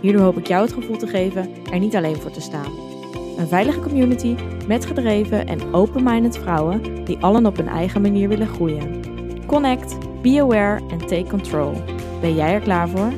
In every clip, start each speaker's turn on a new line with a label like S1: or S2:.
S1: Hierdoor hoop ik jou het gevoel te geven er niet alleen voor te staan. Een veilige community met gedreven en open-minded vrouwen die allen op hun eigen manier willen groeien. Connect, be aware en take control. Ben jij er klaar voor?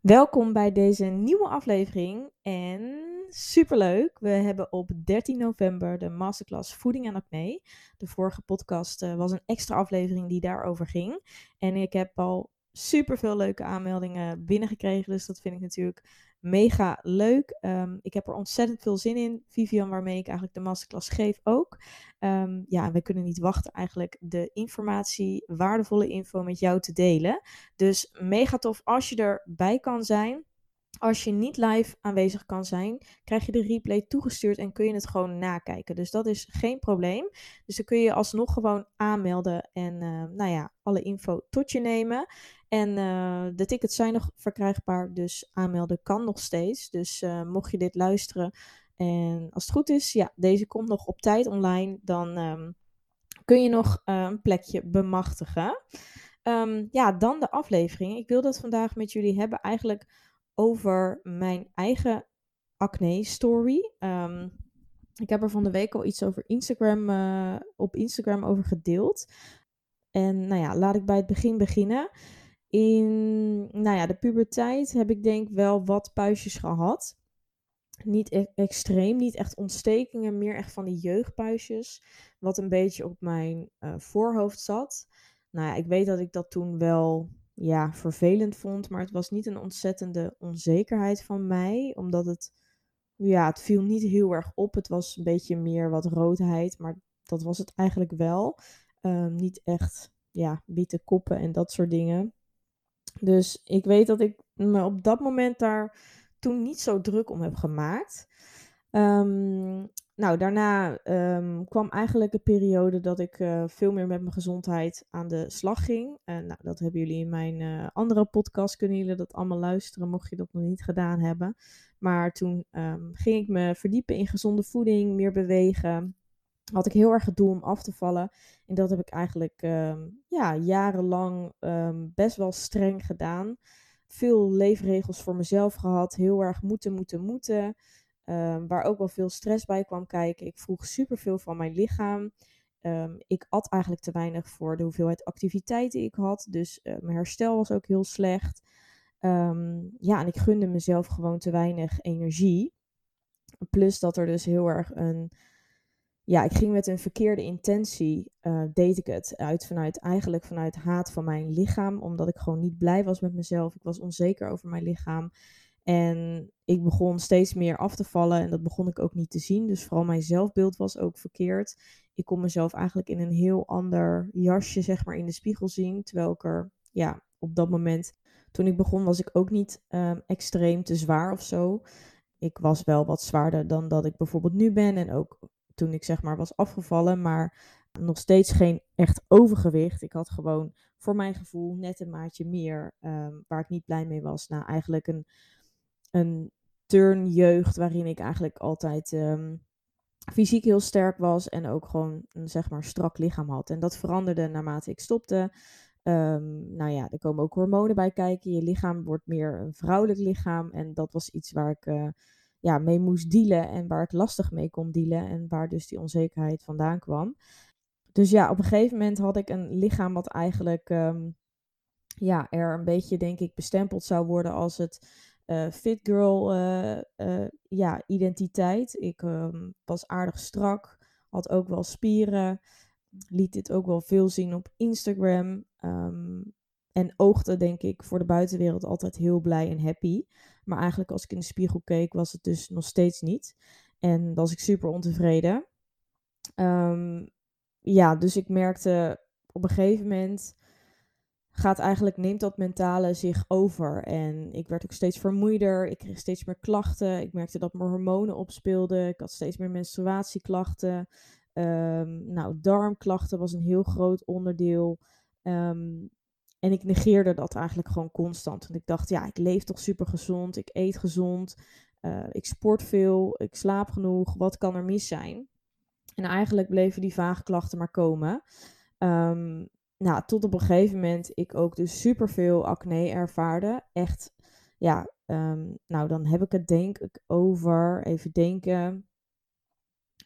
S1: Welkom bij deze nieuwe aflevering en superleuk. We hebben op 13 november de masterclass Voeding en Acne. De vorige podcast uh, was een extra aflevering die daarover ging. En ik heb al super veel leuke aanmeldingen binnengekregen. Dus dat vind ik natuurlijk mega leuk. Um, ik heb er ontzettend veel zin in. Vivian, waarmee ik eigenlijk de masterclass geef ook. Um, ja, we kunnen niet wachten eigenlijk de informatie, waardevolle info met jou te delen. Dus mega tof als je erbij kan zijn. Als je niet live aanwezig kan zijn, krijg je de replay toegestuurd en kun je het gewoon nakijken. Dus dat is geen probleem. Dus dan kun je alsnog gewoon aanmelden en uh, nou ja, alle info tot je nemen. En uh, de tickets zijn nog verkrijgbaar, dus aanmelden kan nog steeds. Dus uh, mocht je dit luisteren en als het goed is, ja, deze komt nog op tijd online, dan um, kun je nog een plekje bemachtigen. Um, ja, dan de aflevering. Ik wil dat vandaag met jullie hebben eigenlijk over mijn eigen acne story. Um, ik heb er van de week al iets over Instagram, op Instagram over gedeeld. En nou ja, laat ik bij het begin beginnen. In nou ja, de puberteit heb ik denk wel wat puistjes gehad. Niet e extreem, niet echt ontstekingen, meer echt van die jeugdpuistjes. Wat een beetje op mijn uh, voorhoofd zat. Nou ja, ik weet dat ik dat toen wel ja, vervelend vond. Maar het was niet een ontzettende onzekerheid van mij. Omdat het, ja, het viel niet heel erg op. Het was een beetje meer wat roodheid. Maar dat was het eigenlijk wel. Um, niet echt, ja, witte koppen en dat soort dingen. Dus ik weet dat ik me op dat moment daar toen niet zo druk om heb gemaakt. Um, nou, daarna um, kwam eigenlijk een periode dat ik uh, veel meer met mijn gezondheid aan de slag ging. Uh, nou, dat hebben jullie in mijn uh, andere podcast, kunnen jullie dat allemaal luisteren, mocht je dat nog niet gedaan hebben. Maar toen um, ging ik me verdiepen in gezonde voeding, meer bewegen. Had ik heel erg het doel om af te vallen. En dat heb ik eigenlijk um, ja, jarenlang best wel streng gedaan. Veel leefregels voor mezelf gehad. Heel erg moeten, moeten, moeten. Um, waar ook wel veel stress bij kwam kijken. Ik vroeg superveel van mijn lichaam. Ik at eigenlijk te weinig voor de hoeveelheid activiteiten ik had. Dus uh, mijn herstel was ook heel slecht. Ja, en ik gunde mezelf gewoon te weinig energie. Plus dat er dus heel erg een. Ja, ik ging met een verkeerde intentie, uh, deed ik het. Uit vanuit, eigenlijk vanuit haat van mijn lichaam. Omdat ik gewoon niet blij was met mezelf. Ik was onzeker over mijn lichaam. En ik begon steeds meer af te vallen en dat begon ik ook niet te zien. Dus vooral mijn zelfbeeld was ook verkeerd. Ik kon mezelf eigenlijk in een heel ander jasje, zeg maar, in de spiegel zien. Terwijl ik er, ja, op dat moment, toen ik begon, was ik ook niet um, extreem te zwaar of zo. Ik was wel wat zwaarder dan dat ik bijvoorbeeld nu ben. En ook toen ik, zeg maar, was afgevallen. Maar nog steeds geen echt overgewicht. Ik had gewoon voor mijn gevoel net een maatje meer um, waar ik niet blij mee was. Nou, eigenlijk een een turnjeugd waarin ik eigenlijk altijd um, fysiek heel sterk was en ook gewoon een zeg maar strak lichaam had. En dat veranderde naarmate ik stopte. Um, nou ja, er komen ook hormonen bij kijken. Je lichaam wordt meer een vrouwelijk lichaam. En dat was iets waar ik uh, ja, mee moest dealen en waar ik lastig mee kon dealen. En waar dus die onzekerheid vandaan kwam. Dus ja, op een gegeven moment had ik een lichaam wat eigenlijk um, ja, er een beetje, denk ik, bestempeld zou worden als het uh, fit girl uh, uh, ja, identiteit. Ik um, was aardig strak, had ook wel spieren, liet dit ook wel veel zien op Instagram. Um, en oogde, denk ik, voor de buitenwereld altijd heel blij en happy. Maar eigenlijk als ik in de spiegel keek, was het dus nog steeds niet. En was ik super ontevreden. Um, ja, dus ik merkte op een gegeven moment gaat eigenlijk, neemt dat mentale zich over. En ik werd ook steeds vermoeider. Ik kreeg steeds meer klachten. Ik merkte dat mijn hormonen opspeelden. Ik had steeds meer menstruatieklachten. Um, nou, darmklachten was een heel groot onderdeel. Ehm, en ik negeerde dat eigenlijk gewoon constant. Want ik dacht, ja, ik leef toch super gezond. Ik eet gezond. Uh, ik sport veel. Ik slaap genoeg. Wat kan er mis zijn? En eigenlijk bleven die vage klachten maar komen. Um, nou, tot op een gegeven moment ik ook dus super veel acne ervaarde. Echt, ja, um, nou dan heb ik het denk ik over, even denken.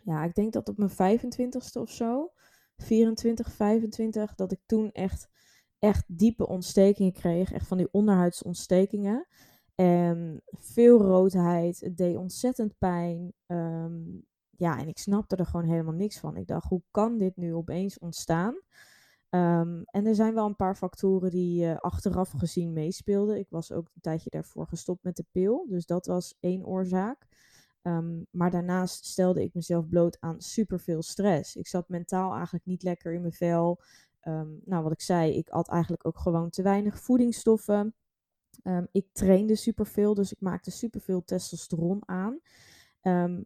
S1: Ja, ik denk dat op mijn 25ste of zo, 24, 25, dat ik toen echt, echt diepe ontstekingen kreeg. Echt van die onderhuidsontstekingen. En veel roodheid. Het deed ontzettend pijn. Um, ja, en ik snapte er gewoon helemaal niks van. Ik dacht, hoe kan dit nu opeens ontstaan? Um, en er zijn wel een paar factoren die uh, achteraf gezien meespeelden. Ik was ook een tijdje daarvoor gestopt met de pil, dus dat was één oorzaak. Maar daarnaast stelde ik mezelf bloot aan superveel stress. Ik zat mentaal eigenlijk niet lekker in mijn vel. Um, nou, wat ik zei, ik at eigenlijk ook gewoon te weinig voedingsstoffen. ik trainde superveel, dus ik maakte superveel testosteron aan.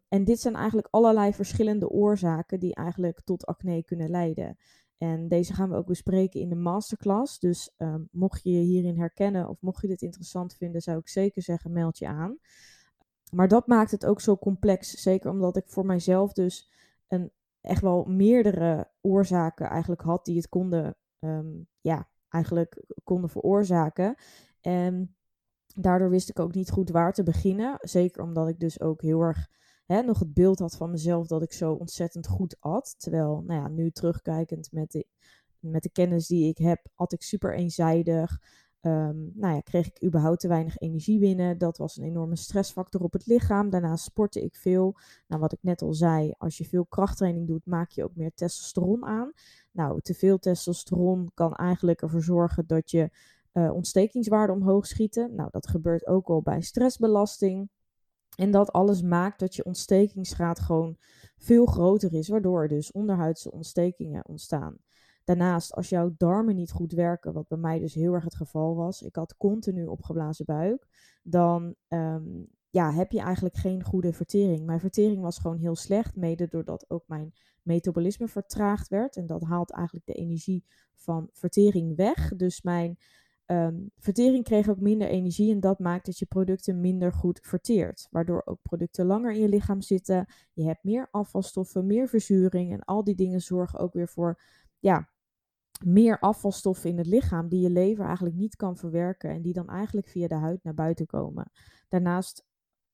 S1: en dit zijn eigenlijk allerlei verschillende oorzaken die eigenlijk tot acne kunnen leiden. En deze gaan we ook bespreken in de masterclass. Dus mocht je je hierin herkennen of mocht je dit interessant vinden, zou ik zeker zeggen, meld je aan. Maar dat maakt het ook zo complex. Zeker omdat ik voor mijzelf dus een, echt wel meerdere oorzaken eigenlijk had die het konden, um, ja, eigenlijk konden veroorzaken. En daardoor wist ik ook niet goed waar te beginnen. Zeker omdat ik dus ook heel erg hè, nog het beeld had van mezelf dat ik zo ontzettend goed at. Terwijl, nou ja, nu terugkijkend met de, met de kennis die ik heb, at ik super eenzijdig. Um, nou ja, kreeg ik überhaupt te weinig energie binnen. Dat was een enorme stressfactor op het lichaam. Daarnaast sportte ik veel. Nou, wat ik net al zei, als je veel krachttraining doet, maak je ook meer testosteron aan. Nou, te veel testosteron kan eigenlijk ervoor zorgen dat je uh, ontstekingswaarden omhoog schieten. Nou, dat gebeurt ook al bij stressbelasting. En dat alles maakt dat je ontstekingsgraad gewoon veel groter is, waardoor er dus onderhuidse ontstekingen ontstaan. Daarnaast, als jouw darmen niet goed werken, wat bij mij dus heel erg het geval was, ik had continu opgeblazen buik, dan um, ja, heb je eigenlijk geen goede vertering. Mijn vertering was gewoon heel slecht, mede doordat ook mijn metabolisme vertraagd werd. En dat haalt eigenlijk de energie van vertering weg. Dus mijn Um, vertering kreeg ook minder energie en dat maakt dat je producten minder goed verteert. Waardoor ook producten langer in je lichaam zitten. Je hebt meer afvalstoffen, meer verzuring en al die dingen zorgen ook weer voor ja, meer afvalstoffen in het lichaam die je lever eigenlijk niet kan verwerken en die dan eigenlijk via de huid naar buiten komen. Daarnaast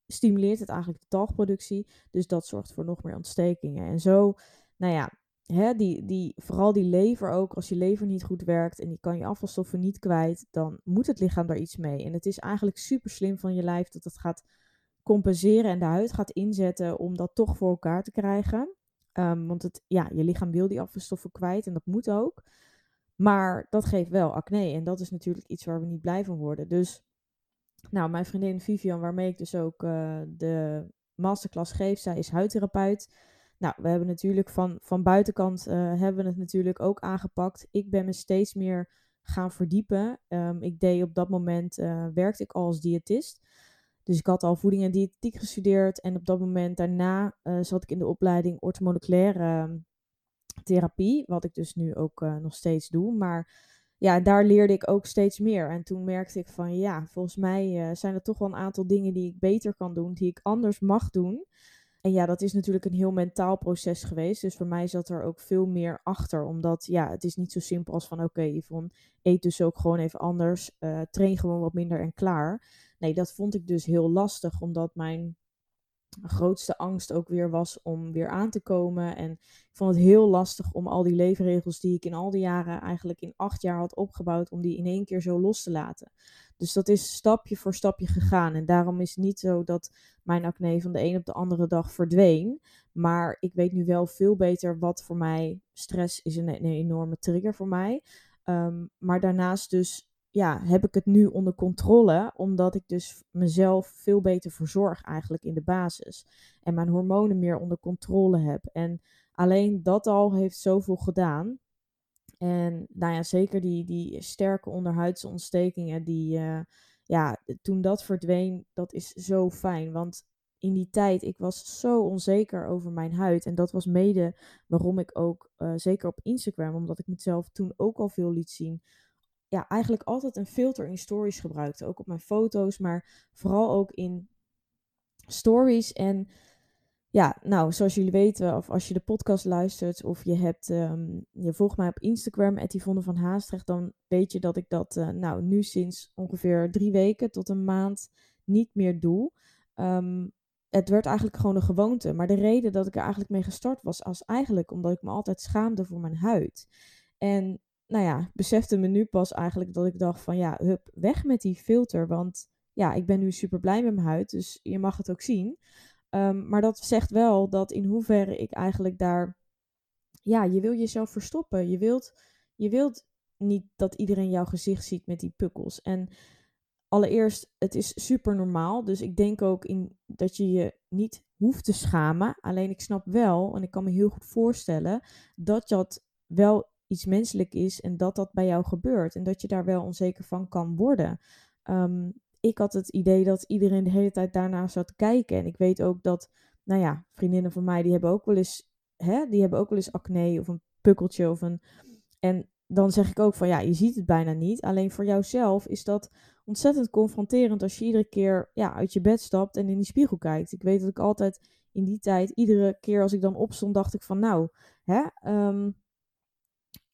S1: stimuleert het eigenlijk de talgproductie, dus dat zorgt voor nog meer ontstekingen. En zo, nou ja, hè, die, die, vooral die lever ook, als je lever niet goed werkt en die kan je afvalstoffen niet kwijt, dan moet het lichaam daar iets mee. En het is eigenlijk super slim van je lijf dat het gaat compenseren en de huid gaat inzetten om dat toch voor elkaar te krijgen. Um, want het, ja, je lichaam wil die afvalstoffen kwijt en dat moet ook. Maar dat geeft wel acne en dat is natuurlijk iets waar we niet blij van worden. Dus, nou, mijn vriendin Vivian, waarmee ik dus ook uh, de masterclass geef, zij is huidtherapeut. Nou, we hebben natuurlijk van, van buitenkant uh, hebben we het natuurlijk ook aangepakt. Ik ben me steeds meer gaan verdiepen. Um, ik deed op dat moment, uh, werkte ik al als diëtist. Dus ik had al voeding en diëtetiek gestudeerd. En op dat moment daarna uh, zat ik in de opleiding orthomoleculaire ehm, therapie. Wat ik dus nu ook nog steeds doe. Maar ja, daar leerde ik ook steeds meer. En toen merkte ik van ja, volgens mij zijn er toch wel een aantal dingen die ik beter kan doen. Die ik anders mag doen. En ja, dat is natuurlijk een heel mentaal proces geweest. Dus voor mij zat er ook veel meer achter. Omdat ja, het is niet zo simpel als van oké, Yvonne, eet dus ook gewoon even anders. Train gewoon wat minder en klaar. Nee, dat vond ik dus heel lastig. Omdat mijn grootste angst ook weer was om weer aan te komen. En ik vond het heel lastig om al die leefregels die ik in al die jaren, eigenlijk in acht jaar had opgebouwd, om die in één keer zo los te laten. Dus dat is stapje voor stapje gegaan. En daarom is het niet zo dat mijn acne van de een op de andere dag verdween. Maar ik weet nu wel veel beter wat voor mij stress is een, een enorme trigger voor mij. Um, maar daarnaast dus ja, heb ik het nu onder controle, omdat ik dus mezelf veel beter verzorg eigenlijk in de basis. En mijn hormonen meer onder controle heb. En alleen dat al heeft zoveel gedaan. En nou ja, zeker die, die sterke onderhuidse ontstekingen, die, uh, ja, toen dat verdween, dat is zo fijn. Want in die tijd, ik was zo onzeker over mijn huid. En dat was mede waarom ik ook, uh, zeker op Instagram, omdat ik mezelf toen ook al veel liet zien, ja, eigenlijk altijd een filter in stories gebruikte. Ook op mijn foto's, maar vooral ook in stories. En ja, nou, zoals jullie weten, of als je de podcast luistert of je hebt, um, je volgt mij op Instagram, Yvonne van Haastrecht, dan weet je dat ik dat, uh, nou, nu sinds ongeveer drie weken tot een maand niet meer doe. Um, het werd eigenlijk gewoon een gewoonte. Maar de reden dat ik er eigenlijk mee gestart was, als eigenlijk omdat ik me altijd schaamde voor mijn huid. En nou ja, besefte me nu pas eigenlijk dat ik dacht van ja, hup, weg met die filter. Want ja, ik ben nu super blij met mijn huid, dus je mag het ook zien. Ehm, maar dat zegt wel dat in hoeverre ik eigenlijk daar, ja, je wil jezelf verstoppen. Je wilt, je wilt niet dat iedereen jouw gezicht ziet met die pukkels. En allereerst, het is super normaal. Dus ik denk ook in, dat je je niet hoeft te schamen. Alleen ik snap wel, en ik kan me heel goed voorstellen, dat dat wel iets menselijk is en dat dat bij jou gebeurt. En dat je daar wel onzeker van kan worden. Um, ik had het idee dat iedereen de hele tijd daarna zat kijken. En ik weet ook dat, nou ja, vriendinnen van mij, die hebben ook wel eens, hè, die hebben ook wel eens acne of een pukkeltje of een... En dan zeg ik ook van, ja, je ziet het bijna niet. Alleen voor jouzelf is dat ontzettend confronterend als je iedere keer ja, uit je bed stapt en in die spiegel kijkt. Ik weet dat ik altijd in die tijd, iedere keer als ik dan opstond, dacht ik van, nou, hè, um,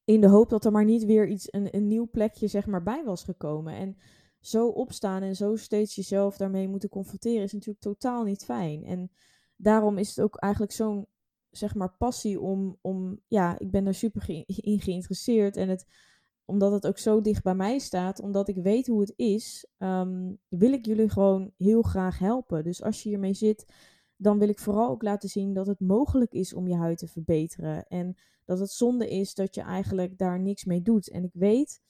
S1: in de hoop dat er maar niet weer iets, een, een nieuw plekje zeg maar bij was gekomen. En zo opstaan en zo steeds jezelf daarmee moeten confronteren is natuurlijk totaal niet fijn. En daarom is het ook eigenlijk zo'n zeg maar passie om, om ja, ik ben daar super in geïnteresseerd en het omdat het ook zo dicht bij mij staat, omdat ik weet hoe het is, um, wil ik jullie gewoon heel graag helpen. Dus als je hiermee zit, dan wil ik vooral ook laten zien dat het mogelijk is om je huid te verbeteren. En dat het zonde is dat je eigenlijk daar niks mee doet. En ik weet,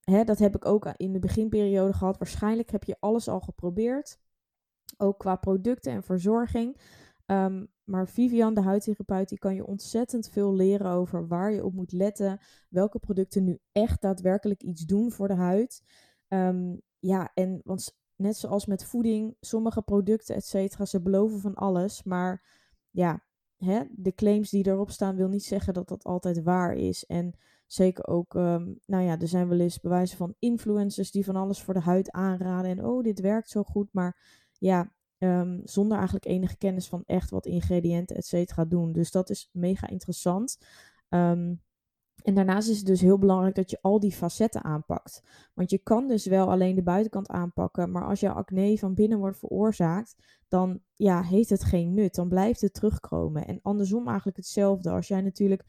S1: hè, dat heb ik ook in de beginperiode gehad. Waarschijnlijk heb je alles al geprobeerd. Ook qua producten en verzorging. Um, maar Vivian, de huidtherapeut, die kan je ontzettend veel leren over waar je op moet letten. Welke producten nu echt daadwerkelijk iets doen voor de huid. Um, ja, en want net zoals met voeding, sommige producten, et cetera, ze beloven van alles. Maar ja, hè, de claims die erop staan, wil niet zeggen dat dat altijd waar is. En zeker ook, um, nou ja, er zijn wel eens bewijzen van influencers die van alles voor de huid aanraden. En oh, dit werkt zo goed. Maar ja, um, zonder eigenlijk enige kennis van echt wat ingrediënten, et cetera, doen. Dus dat is mega interessant. Um, en daarnaast is het dus heel belangrijk dat je al die facetten aanpakt. Want je kan dus wel alleen de buitenkant aanpakken, maar als jouw acne van binnen wordt veroorzaakt, dan ja, heeft het geen nut. Dan blijft het terugkomen. En andersom eigenlijk hetzelfde. Als jij natuurlijk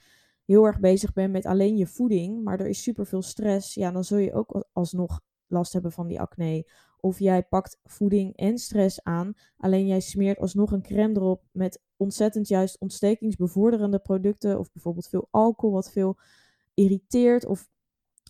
S1: heel erg bezig bent met alleen je voeding, maar er is superveel stress, ja, dan zul je ook alsnog last hebben van die acne. Of jij pakt voeding en stress aan, alleen jij smeert alsnog een crème erop met ontzettend juist ontstekingsbevorderende producten, of bijvoorbeeld veel alcohol, wat veel irriteert of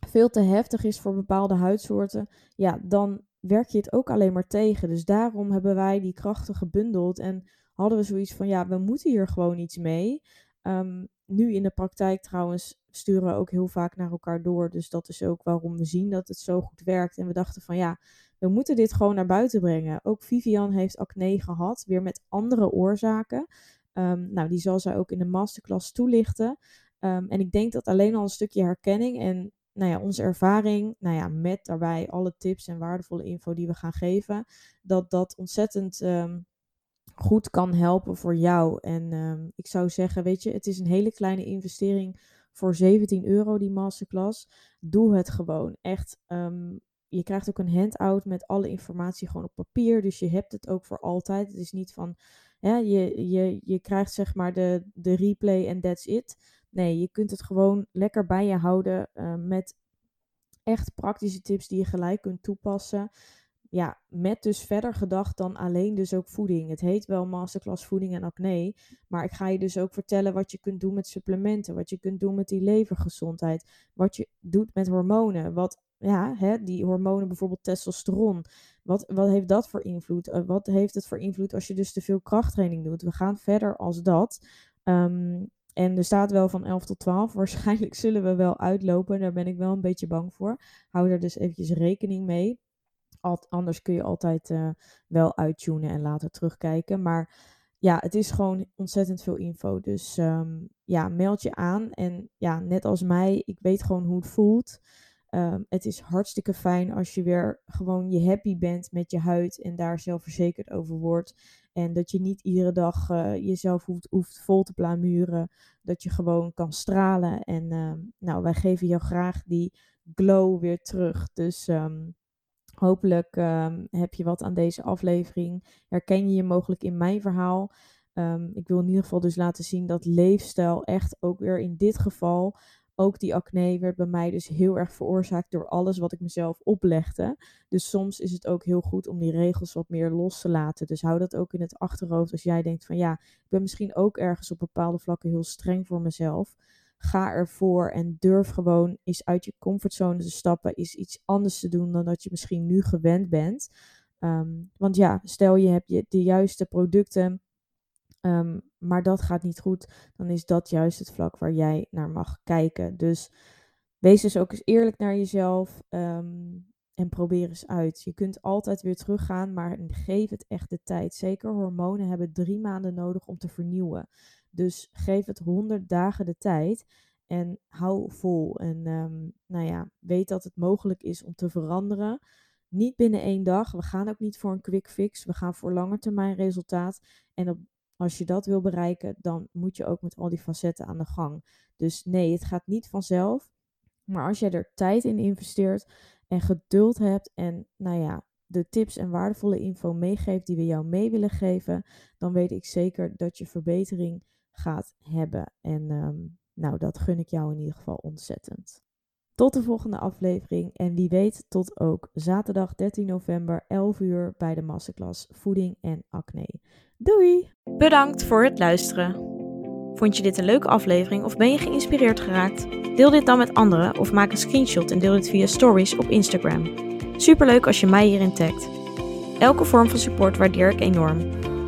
S1: veel te heftig is voor bepaalde huidsoorten, ja, dan werk je het ook alleen maar tegen. Dus daarom hebben wij die krachten gebundeld en hadden we zoiets van, ja, we moeten hier gewoon iets mee. Um, nu in de praktijk trouwens sturen we ook heel vaak naar elkaar door. Dus dat is ook waarom we zien dat het zo goed werkt. En we dachten van ja, we moeten dit gewoon naar buiten brengen. Ook Vivian heeft acne gehad, weer met andere oorzaken. Um, nou, die zal zij ook in de masterclass toelichten. Um, en ik denk dat alleen al een stukje herkenning en nou ja, onze ervaring, nou ja, met daarbij alle tips en waardevolle info die we gaan geven, dat dat ontzettend um, goed kan helpen voor jou. En um, ik zou zeggen, weet je, het is een hele kleine investering voor 17 euro, die masterclass. Doe het gewoon. Echt, um, je krijgt ook een handout met alle informatie gewoon op papier. Dus je hebt het ook voor altijd. Het is niet van, ja, je, je, je krijgt zeg maar de, de replay en that's it. Nee, je kunt het gewoon lekker bij je houden uh, met echt praktische tips die je gelijk kunt toepassen ja, met dus verder gedacht dan alleen dus ook voeding. Het heet wel masterclass voeding en acne, maar ik ga je dus ook vertellen wat je kunt doen met supplementen, wat je kunt doen met die levergezondheid, wat je doet met hormonen, wat ja, hè, die hormonen, bijvoorbeeld testosteron. Wat, wat heeft dat voor invloed? Uh, wat heeft het voor invloed als je dus te veel krachttraining doet? We gaan verder als dat. Um, en er staat wel van 11 tot 12. Waarschijnlijk zullen we wel uitlopen. Daar ben ik wel een beetje bang voor. Hou er dus eventjes rekening mee. Anders kun je altijd uh, wel uittunen en later terugkijken. Maar ja, het is gewoon ontzettend veel info. Dus ehm, ja, meld je aan. En ja, net als mij, ik weet gewoon hoe het voelt. Ehm, het is hartstikke fijn als je weer gewoon je happy bent met je huid en daar zelfverzekerd over wordt. En dat je niet iedere dag uh, jezelf hoeft, vol te plamuren. Dat je gewoon kan stralen. En uh, nou, wij geven jou graag die glow weer terug. Dus um, hopelijk um, heb je wat aan deze aflevering. Herken je je mogelijk in mijn verhaal. Um, ik wil in ieder geval dus laten zien dat leefstijl echt ook weer in dit geval ook die acne werd bij mij dus heel erg veroorzaakt door alles wat ik mezelf oplegde. Dus soms is het ook heel goed om die regels wat meer los te laten. Dus hou dat ook in het achterhoofd als jij denkt van ja, ik ben misschien ook ergens op bepaalde vlakken heel streng voor mezelf. Ga ervoor en durf gewoon eens uit je comfortzone te stappen, is iets anders te doen dan dat je misschien nu gewend bent. Um, want ja, stel je hebt je de juiste producten Um, maar dat gaat niet goed, dan is dat juist het vlak waar jij naar mag kijken. Dus wees dus ook eens eerlijk naar jezelf um, en probeer eens uit. Je kunt altijd weer teruggaan, maar geef het echt de tijd. Zeker hormonen hebben drie maanden nodig om te vernieuwen. Dus geef het honderd dagen de tijd en hou vol. En um, nou ja, weet dat het mogelijk is om te veranderen. Niet binnen één dag. We gaan ook niet voor een quick fix. We gaan voor langetermijn resultaat. En als je dat wil bereiken, dan moet je ook met al die facetten aan de gang. Dus nee, het gaat niet vanzelf. Maar als jij er tijd in investeert en geduld hebt en nou ja, de tips en waardevolle info meegeeft die we jou mee willen geven, dan weet ik zeker dat je verbetering gaat hebben. En um, nou, dat gun ik jou in ieder geval ontzettend. Tot de volgende aflevering en wie weet tot ook zaterdag 13 november 11 uur bij de masterclass Voeding en Acne. Doei!
S2: Bedankt voor het luisteren. Vond je dit een leuke aflevering of ben je geïnspireerd geraakt? Deel dit dan met anderen of maak een screenshot en deel dit via stories op Instagram. Superleuk als je mij hierin tagt. Elke vorm van support waardeer ik enorm.